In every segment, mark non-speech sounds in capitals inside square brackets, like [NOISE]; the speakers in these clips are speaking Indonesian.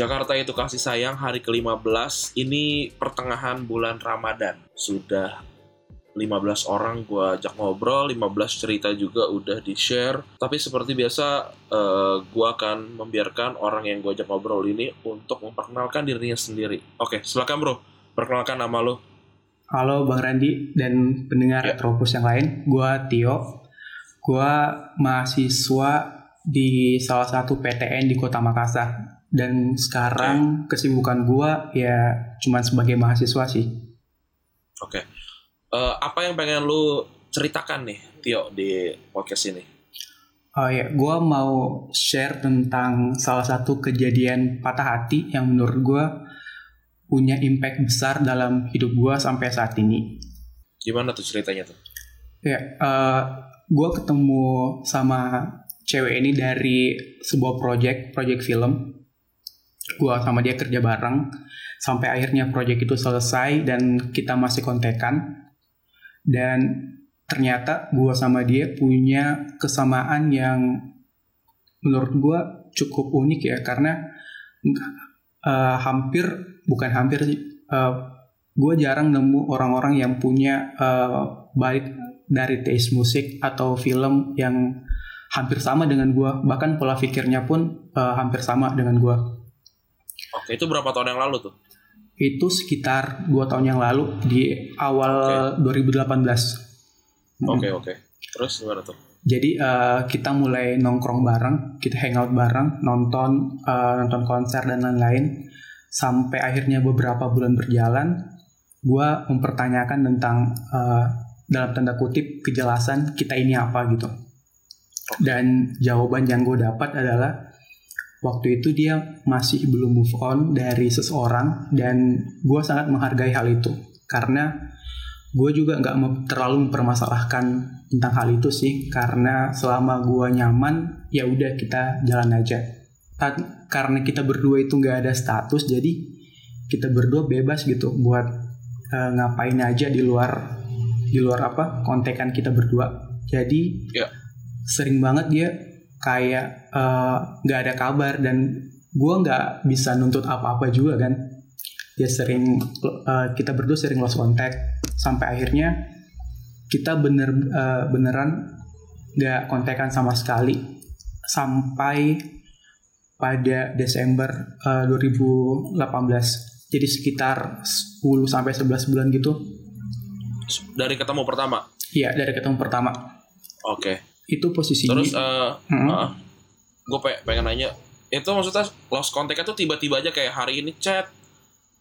Jakarta itu kasih sayang hari ke-15 ini pertengahan bulan Ramadan. Sudah 15 orang gue ajak ngobrol, 15 cerita juga udah di-share. Tapi seperti biasa uh, gue akan membiarkan orang yang gue ajak ngobrol ini untuk memperkenalkan dirinya sendiri. Oke, silakan bro, perkenalkan nama lo. Halo Bang Randi dan pendengar Ya. Retropus yang lain, gua Tio. Gua mahasiswa di salah satu PTN di Kota Makassar. Dan sekarang kesibukan gua ya cuman sebagai mahasiswa sih. Oke. Eh, apa yang pengen lu ceritakan nih, Tio, di podcast ini? Oh ya, gua mau share tentang salah satu kejadian patah hati yang menurut gua punya impact besar dalam hidup gua sampai saat ini. Gimana tuh ceritanya tuh? Ya, eh gue ketemu sama cewek ini dari sebuah project, project film. Gue sama dia kerja bareng sampai akhirnya project itu selesai dan kita masih kontekan. Dan ternyata gue sama dia punya kesamaan yang menurut gue cukup unik ya karena eh, hampir bukan hampir sih. gue jarang nemu orang-orang yang punya eh, baik dari taste musik atau film yang hampir sama dengan gua bahkan pola pikirnya pun eh, hampir sama dengan gua Oke, itu berapa tahun yang lalu tuh? itu sekitar dua tahun yang lalu di awal 2018 Mm. Oke, oke. Terus gimana tuh? jadi eh, kita mulai nongkrong bareng kita hangout bareng nonton eh, nonton konser dan lain-lain sampai akhirnya beberapa bulan berjalan gua mempertanyakan tentang eh, dalam tanda kutip kejelasan kita ini apa gitu dan jawaban yang gue dapat adalah waktu itu dia masih belum move on dari seseorang dan gue sangat menghargai hal itu. Karena gue juga nggak terlalu mempermasalahkan tentang hal itu sih. Karena selama gue nyaman ya udah kita jalan aja. Ta- karena kita berdua itu nggak ada status jadi kita berdua bebas gitu buat eh, ngapain aja di luar di luar apa kontekan kita berdua. Jadi Ya. sering banget dia kayak eh, nggak ada kabar dan gue nggak bisa nuntut apa-apa juga kan dia sering eh, kita berdua sering lost contact sampai akhirnya kita bener eh, beneran nggak kontekan sama sekali sampai pada Desember eh, 2018 jadi sekitar 10 sampai 11 bulan gitu Dari ketemu pertama. Iya dari ketemu pertama Oke. Itu posisinya Terus eh Hmm. gue pengen nanya, itu maksudnya lost contact tuh tiba-tiba aja kayak hari ini chat,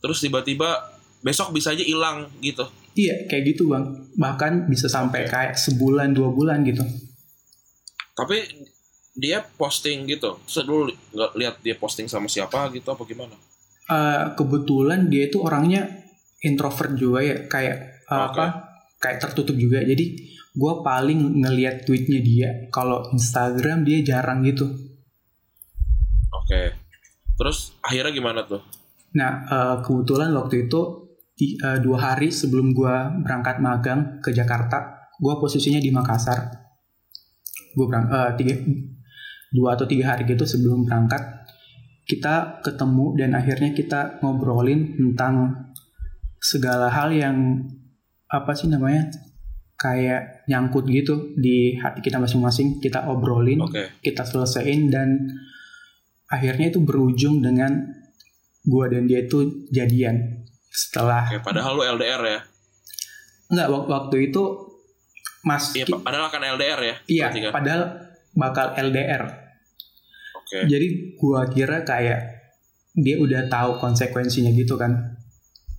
terus tiba-tiba besok bisa aja hilang gitu. Iya, kayak gitu bang. Bahkan bisa sampai kayak sebulan dua bulan gitu. Tapi dia posting gitu. Terus dulu nggak lihat dia posting sama siapa gitu apa gimana? Eh, kebetulan dia itu orangnya introvert juga ya, kayak eh, Oke. apa? Kayak tertutup juga. Jadi gue paling ngeliat tweetnya dia. Kalau Instagram dia jarang gitu. Oke. Terus akhirnya gimana tuh? Nah eh, kebetulan waktu itu di- eh, dua hari sebelum gue berangkat magang ke Jakarta, gue posisinya di Makassar. Gue berang eh, tiga dua atau tiga hari gitu sebelum berangkat kita ketemu dan akhirnya kita ngobrolin tentang segala hal yang apa sih namanya kayak nyangkut gitu di hati kita masing-masing kita obrolin Oke. kita selesaiin dan akhirnya itu berujung dengan gua dan dia itu jadian setelah Oke, padahal lu LDR ya. enggak wak- waktu itu mas Iya, padahal kan LDR ya. iya kan? padahal bakal LDR Oke. jadi gua kira kayak dia udah tahu konsekuensinya gitu kan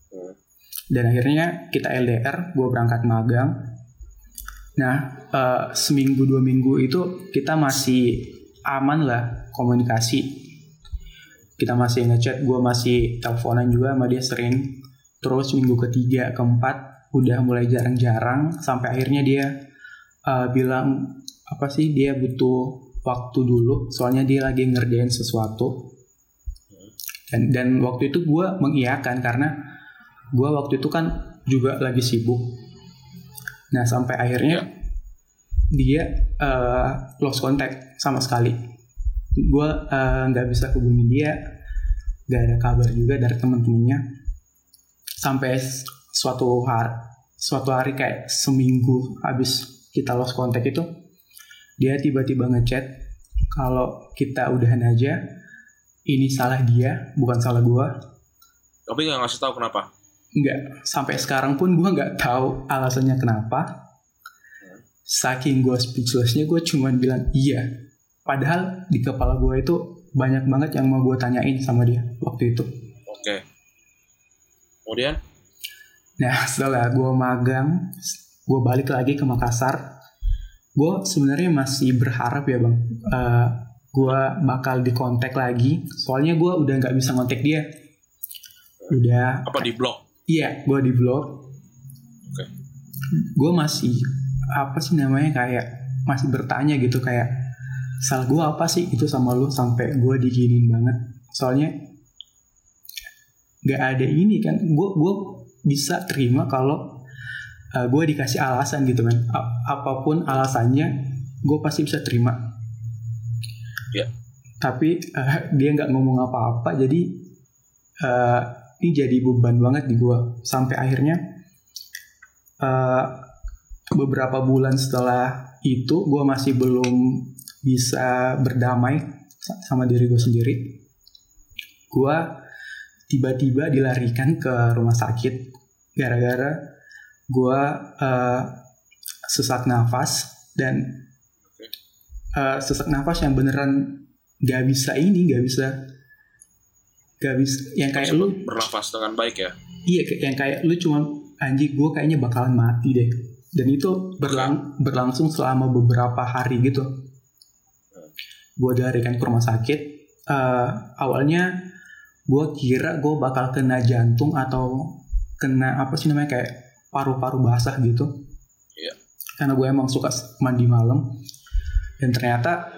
Hmm. dan akhirnya kita LDR gue berangkat magang nah uh, seminggu dua minggu itu kita masih aman lah komunikasi. Kita masih ngechat gue masih teleponan juga sama dia sering. Terus minggu ketiga keempat udah mulai jarang-jarang sampai akhirnya dia uh, bilang apa sih dia butuh waktu dulu? Soalnya dia lagi ngerjain sesuatu. Dan dan waktu itu gue mengiyakan karena gue waktu itu kan juga lagi sibuk nah sampai akhirnya dia uh, lost contact sama sekali. Gue uh, nggak bisa hubungi dia. Gak ada kabar juga dari teman-temannya sampai suatu hari suatu hari kayak seminggu habis kita lost contact itu dia tiba-tiba ngechat kalau kita udahan aja ini salah dia bukan salah gue tapi nggak ngasih tahu kenapa nggak. Sampai sekarang pun gue nggak tahu alasannya kenapa. Saking gue speechlessnya gue cuman bilang iya. Padahal di kepala gue itu banyak banget yang mau gue tanyain sama dia waktu itu. Oke. Okay. kemudian? Nah setelah gue magang gue balik lagi ke Makassar gue sebenarnya masih berharap ya bang. Uh, gue bakal dikontak lagi. Soalnya gue udah nggak bisa kontak dia. Udah apa di blog iya gue di blog okay. gue masih apa sih namanya kayak masih bertanya gitu kayak salah gue apa sih? Itu sama lu sampai gue diginin banget. Soalnya nggak ada ini kan gue gue bisa terima kalau uh, eh, gue dikasih alasan gitu kan. A apa pun alasannya gue pasti bisa terima. Yeah. tapi uh, dia nggak ngomong apa-apa jadi uh, ini jadi beban banget di gue sampai akhirnya uh, beberapa bulan setelah itu gue masih belum bisa berdamai sama diri gue sendiri. Gue tiba-tiba dilarikan ke rumah sakit gara-gara gue uh, sesak nafas dan uh, sesak nafas yang beneran gak bisa ini gak bisa gak bisa yang kayak lu bernafas dengan baik ya? Iya yang kayak lu cuma anjing gue kayaknya bakalan mati deh. Dan itu berlang berlangsung selama beberapa hari gitu. Gue dilarikan ke rumah sakit. Uh, awalnya gue kira gue bakal kena jantung atau kena apa sih namanya kayak paru-paru basah gitu. Yeah. karena gue emang suka mandi malam. Dan ternyata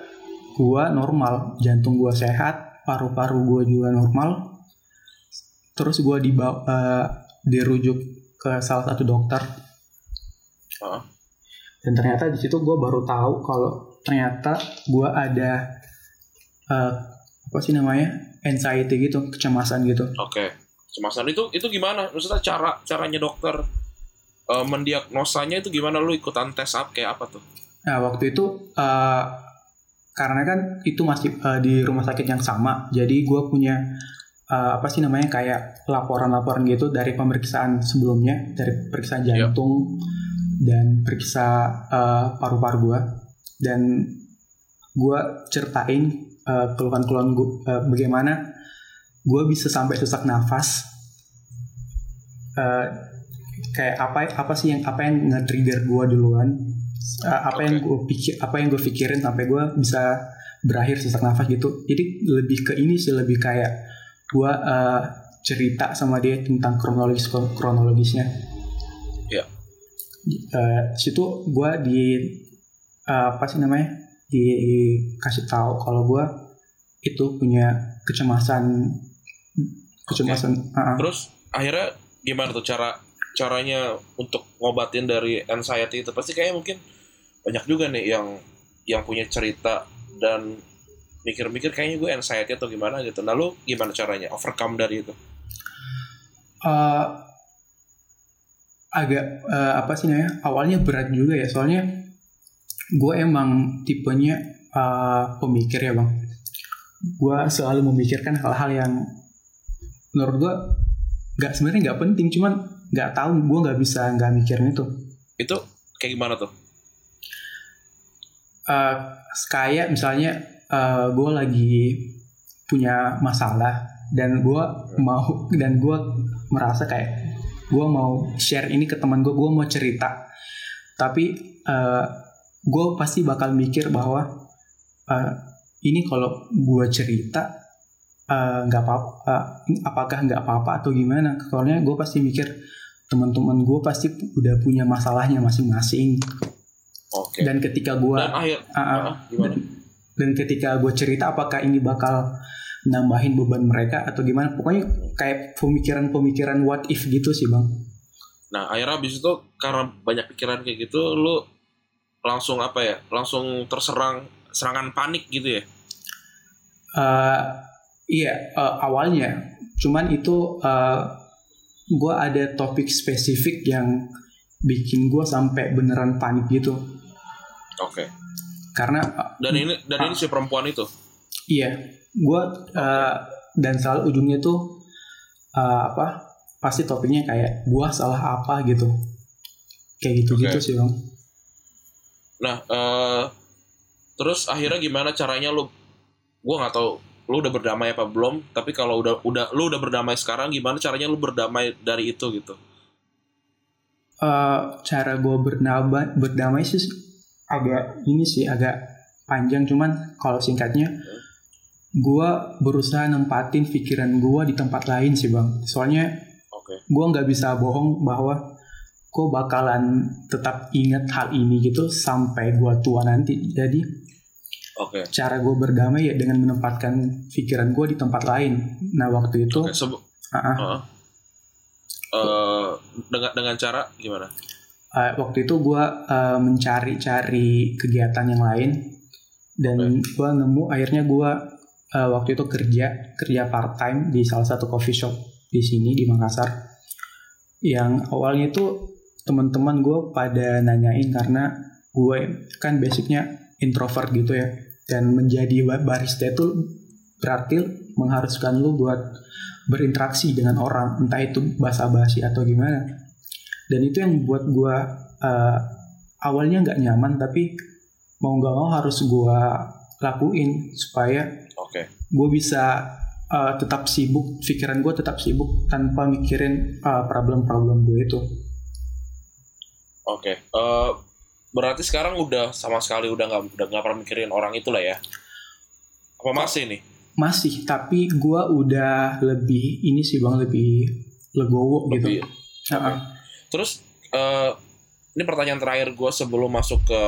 gue normal jantung gue sehat paru-paru gue juga normal terus gue dibawa uh, dirujuk ke salah satu dokter dan ternyata di situ gue baru tahu kalau ternyata gue ada uh, apa sih namanya anxiety gitu, kecemasan gitu. Oke, okay. kecemasan itu itu gimana? Maksudnya cara caranya dokter uh, mendiagnosanya itu gimana? Lu ikutan tes up kayak apa tuh? Nah waktu itu uh, karena kan itu masih uh, di rumah sakit yang sama, jadi gue punya uh, apa sih namanya kayak laporan-laporan gitu dari pemeriksaan sebelumnya, dari pemeriksaan jantung. Yep dan periksa uh, paru-paru gue dan gue ceritain uh, keluhan-keluhan gue uh, bagaimana gue bisa sampai sesak nafas uh, kayak apa apa sih yang apa yang nge-trigger gue duluan uh, apa okay. yang gue pikir apa yang gue pikirin sampai gue bisa berakhir sesak nafas gitu jadi lebih ke ini sih lebih kayak gue uh, cerita sama dia tentang kronologis kronologisnya uh, situ gue di uh, apa sih namanya dikasih tahu kalau gue itu punya kecemasan kecemasan okay. uh -uh. terus akhirnya gimana tuh cara caranya untuk ngobatin dari anxiety itu pasti kayak mungkin banyak juga nih yang yang punya cerita dan mikir-mikir kayaknya gue anxiety atau gimana gitu. Nah lu gimana caranya overcome dari itu? Uh, agak uh, apa sih namanya awalnya berat juga ya soalnya gue emang tipenya uh, pemikir ya bang gue selalu memikirkan hal-hal yang menurut gue nggak sebenarnya nggak penting cuman nggak tahu gue nggak bisa nggak mikirin itu. Itu kayak gimana tuh? Uh, kayak misalnya uh, gue lagi punya masalah dan gue mau dan gue merasa kayak gue mau share ini ke teman gue gue mau cerita. Tapi uh, gue pasti bakal mikir bahwa uh, ini kalau gue cerita nggak uh, apa-apa uh, apakah nggak apa-apa atau gimana soalnya gue pasti mikir teman-teman gue pasti udah punya masalahnya masing-masing Oke. dan ketika gue Dan akhir uh, gimana? dan, dan ketika gue cerita apakah ini bakal nambahin beban mereka atau gimana pokoknya kayak pemikiran-pemikiran what if gitu sih bang Nah, akhirnya habis itu karena banyak pikiran kayak gitu, lu langsung apa ya? Langsung terserang serangan panik gitu ya? Uh, iya uh, awalnya cuman itu uh, gue ada topik spesifik yang bikin gue sampai beneran panik gitu Oke. karena Dan ini dan ini si perempuan itu. iya gue uh, dan selalu ujungnya tuh uh, apa pasti topiknya kayak gue salah apa gitu kayak gitu gitu Oke. sih bang Nah, eh terus akhirnya gimana caranya lu? Gua nggak tahu lu udah berdamai apa belum. Tapi kalau udah udah lu udah berdamai sekarang, gimana caranya lu berdamai dari itu gitu? Eh, cara gue berdamai berdamai sih agak ini sih agak panjang cuman kalau singkatnya gue berusaha nempatin pikiran gue di tempat lain sih bang soalnya Oke. gue nggak bisa bohong bahwa gue bakalan tetap ingat hal ini gitu sampai gue tua nanti jadi Oke. cara gue berdamai ya dengan menempatkan pikiran gue di tempat lain nah waktu itu Oke, sebe- ah, ah, Heeh. Eh, dengan dengan cara gimana? Uh, waktu itu gue mencari-cari kegiatan yang lain dan gue nemu akhirnya gue uh, waktu itu kerja kerja part time di salah satu coffee shop di sini di Makassar yang awalnya itu teman-teman gue pada nanyain karena gue kan basicnya introvert gitu ya dan menjadi ba- barista itu berarti mengharuskan lu buat berinteraksi dengan orang entah itu basa-basi atau gimana dan itu yang buat gue uh, awalnya nggak nyaman tapi mau nggak mau harus gue lakuin supaya Oke. gue bisa uh, tetap sibuk pikiran gue tetap sibuk tanpa mikirin uh, problem-problem gue itu Oke. Eh, berarti sekarang udah sama sekali udah nggak udah nggak pernah mikirin orang itu lah ya? Apa masih nih? masih tapi gue udah lebih ini sih bang lebih legowo Lebih- gitu Uh-uh. Terus eh, ini pertanyaan terakhir gue sebelum masuk ke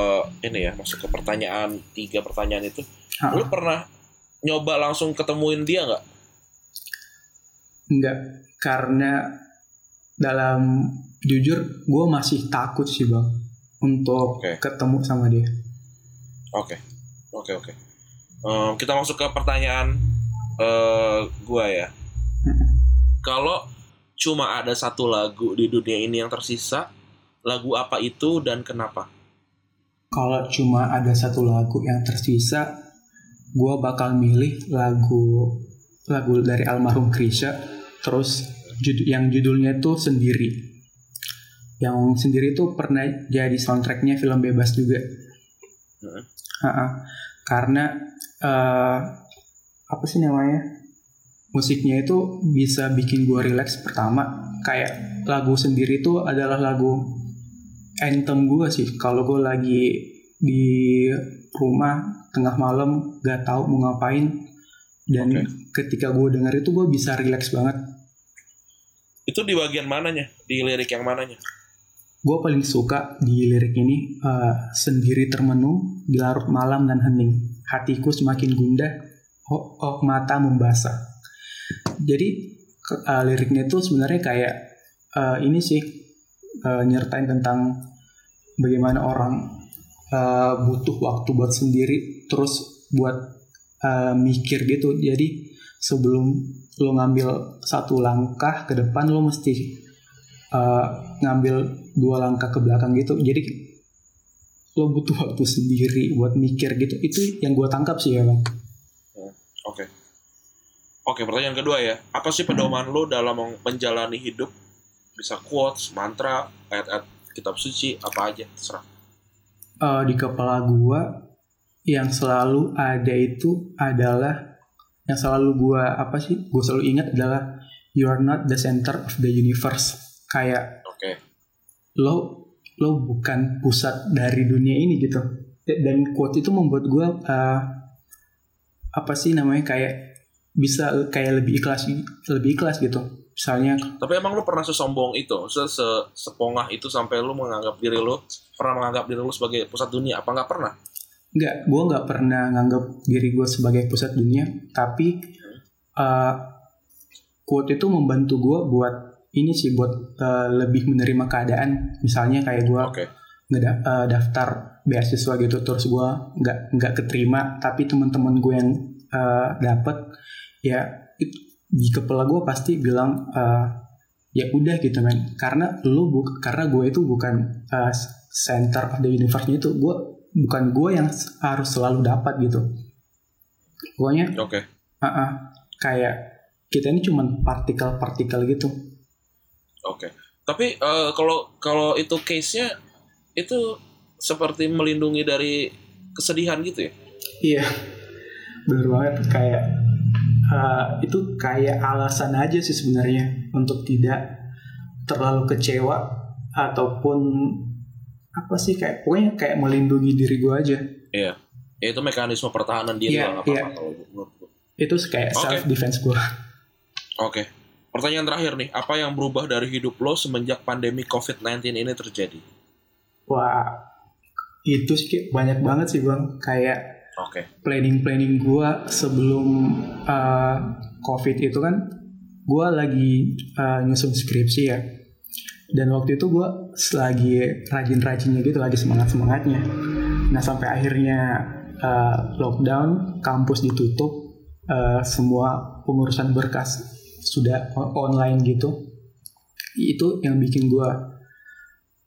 ini ya, masuk ke pertanyaan tiga pertanyaan itu. Uh-uh. Lu pernah nyoba langsung ketemuin dia nggak? Enggak, karena dalam jujur gue masih takut sih bang untuk Oke. ketemu sama dia. Oke, oke, oke. Em, kita masuk ke pertanyaan eh gua ya. Kalau cuma ada satu lagu di dunia ini yang tersisa, lagu apa itu dan kenapa? Kalau cuma ada satu lagu yang tersisa, gue bakal milih lagu lagu dari almarhum Krisya, terus yang judulnya tuh sendiri. Yang sendiri tuh pernah jadi soundtracknya film bebas juga. Heeh. Ha-ha. Karena eh, apa sih namanya? Musiknya itu bisa bikin gue relax pertama. Kayak lagu sendiri itu adalah lagu anthem gue sih. Kalau gue lagi di rumah tengah malam gak tahu mau ngapain dan Oke. ketika gue denger itu gue bisa relax banget. Itu di bagian mananya? Di lirik yang mananya? Gue paling suka di lirik ini eh, sendiri termenung di larut malam dan hening. Hatiku semakin gundah, oh, oh mata membasah. Jadi eh, liriknya itu sebenarnya kayak eh, ini sih eh, nyertain tentang bagaimana orang eh, butuh waktu buat sendiri, terus buat eh, mikir gitu. Jadi sebelum lo ngambil satu langkah ke depan lo mesti eh, ngambil dua langkah ke belakang gitu jadi lo butuh waktu sendiri buat mikir gitu itu yang gue tangkap sih ya bang Oke. Oke, pertanyaan kedua ya. Apa sih pedoman lo dalam menjalani hidup? Bisa quotes, mantra, ayat-ayat kitab suci, apa aja, terserah. Eh, di kepala gue yang selalu ada itu adalah yang selalu gue apa sih gue selalu ingat adalah you are not the center of the universe kayak Oke. lo lo bukan pusat dari dunia ini gitu dan quote itu membuat gue uh, apa sih namanya kayak bisa kayak lebih ikhlas lebih ikhlas gitu misalnya Tapi emang lu pernah sesombong itu, se -se sepongah itu sampai lu menganggap diri lu pernah menganggap diri lu sebagai pusat dunia? Apa nggak pernah? nggak gue nggak pernah nganggap diri gue sebagai pusat dunia tapi uh, quote itu membantu gue buat ini sih buat uh, lebih menerima keadaan. Misalnya kayak gue ngeda uh, daftar beasiswa gitu terus gue nggak nggak keterima tapi teman-teman gue yang uh, dapet ya it- di kepala gue pasti bilang uh, ya udah gitu men. Karena lu bu karena gue itu bukan uh, center of the universe itu gue bukan gue yang harus selalu dapat gitu. Pokoknya Oke. uh-uh, kayak kita ini cuman partikel-partikel gitu Oke. Tapi eh, kalau kalau itu case-nya itu seperti melindungi dari kesedihan gitu ya? Iya, bener banget kayak uh, itu kayak alasan aja sih sebenarnya untuk tidak terlalu kecewa ataupun apa sih kayak pokoknya kayak melindungi diri gue aja. Iya. Ya itu mekanisme pertahanan diri Iya, lah, nggak apa-apa iya. kalau menurut gua. Itu kayak Oke. self defense gue. Oke. Pertanyaan terakhir nih, apa yang berubah dari hidup lo semenjak pandemi COVID-19 ini terjadi? Wah, itu sih banyak banget sih bang. Kayak Oke. planning-planning gue sebelum uh, COVID itu kan gue lagi uh, nyusun skripsi ya dan waktu itu gue lagi rajin-rajinnya gitu lagi semangat-semangatnya nah sampai akhirnya uh, lockdown kampus ditutup uh, semua pengurusan berkas sudah online gitu itu yang bikin gue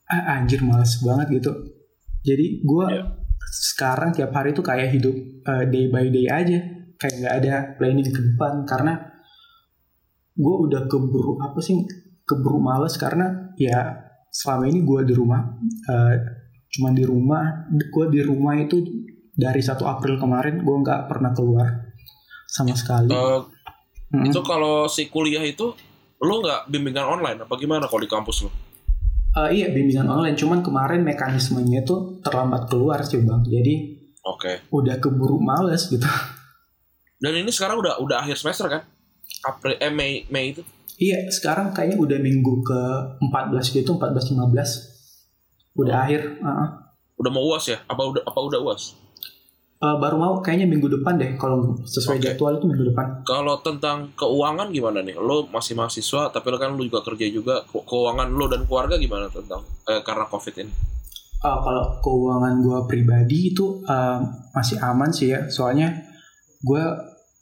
ah, anjir males banget gitu. Jadi gue Iya. sekarang tiap hari tuh kayak hidup uh, day by day aja. Kayak nggak ada planning ke depan karena gue udah keburu apa sih keburu males karena ya selama ini gue di rumah uh, cuman di rumah gue di rumah itu dari 1 April kemarin gue nggak pernah keluar sama sekali. Eh, Mm. Itu kalau si kuliah itu lo nggak bimbingan online apa gimana kalau di kampus lo? Uh, iya bimbingan online cuman kemarin mekanismenya tuh terlambat keluar sih bang jadi Oke. udah keburu males gitu Dan ini sekarang udah udah akhir semester kan? April eh Mei Mei itu. Iya, sekarang kayaknya udah minggu ke 14 gitu, 14 15. Udah akhir, heeh. Udah mau UAS ya? Apa udah apa udah UAS? Eh, baru mau kayaknya minggu depan deh kalau sesuai Oke. jadwal itu minggu depan. Kalau tentang keuangan gimana nih? Lo masih mahasiswa tapi lo kan lo juga kerja juga. Ke- Keuangan lo dan keluarga gimana tentang eh, karena Covid ini? Eh, kalau keuangan gue pribadi itu eh, masih aman sih ya, soalnya gue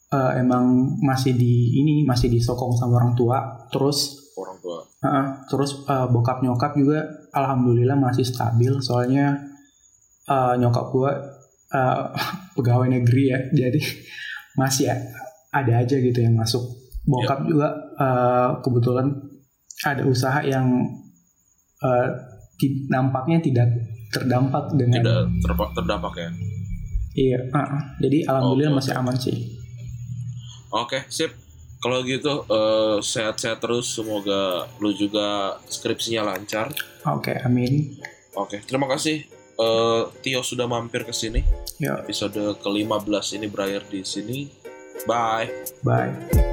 eh, emang masih di ini masih disokong sama orang tua, terus Orang tua. Heeh, terus eh, bokap nyokap juga alhamdulillah masih stabil soalnya eh, nyokap gua eh, [LAUGHS] pegawai negeri ya jadi masih ada aja gitu yang masuk bokap juga eh, kebetulan ada usaha yang ti- nampaknya tidak terdampak dengan Tidak terpa- terdampak ya. iya heeh. jadi alhamdulillah Oke, masih aman sih Oke, sip. Kalau gitu eh, sehat-sehat terus. Semoga lo juga skripsinya lancar. oke amin Oke, terima kasih eh, Tio sudah mampir ke sini. Yo, Episode ke-15 ini berakhir di sini. Bye. bye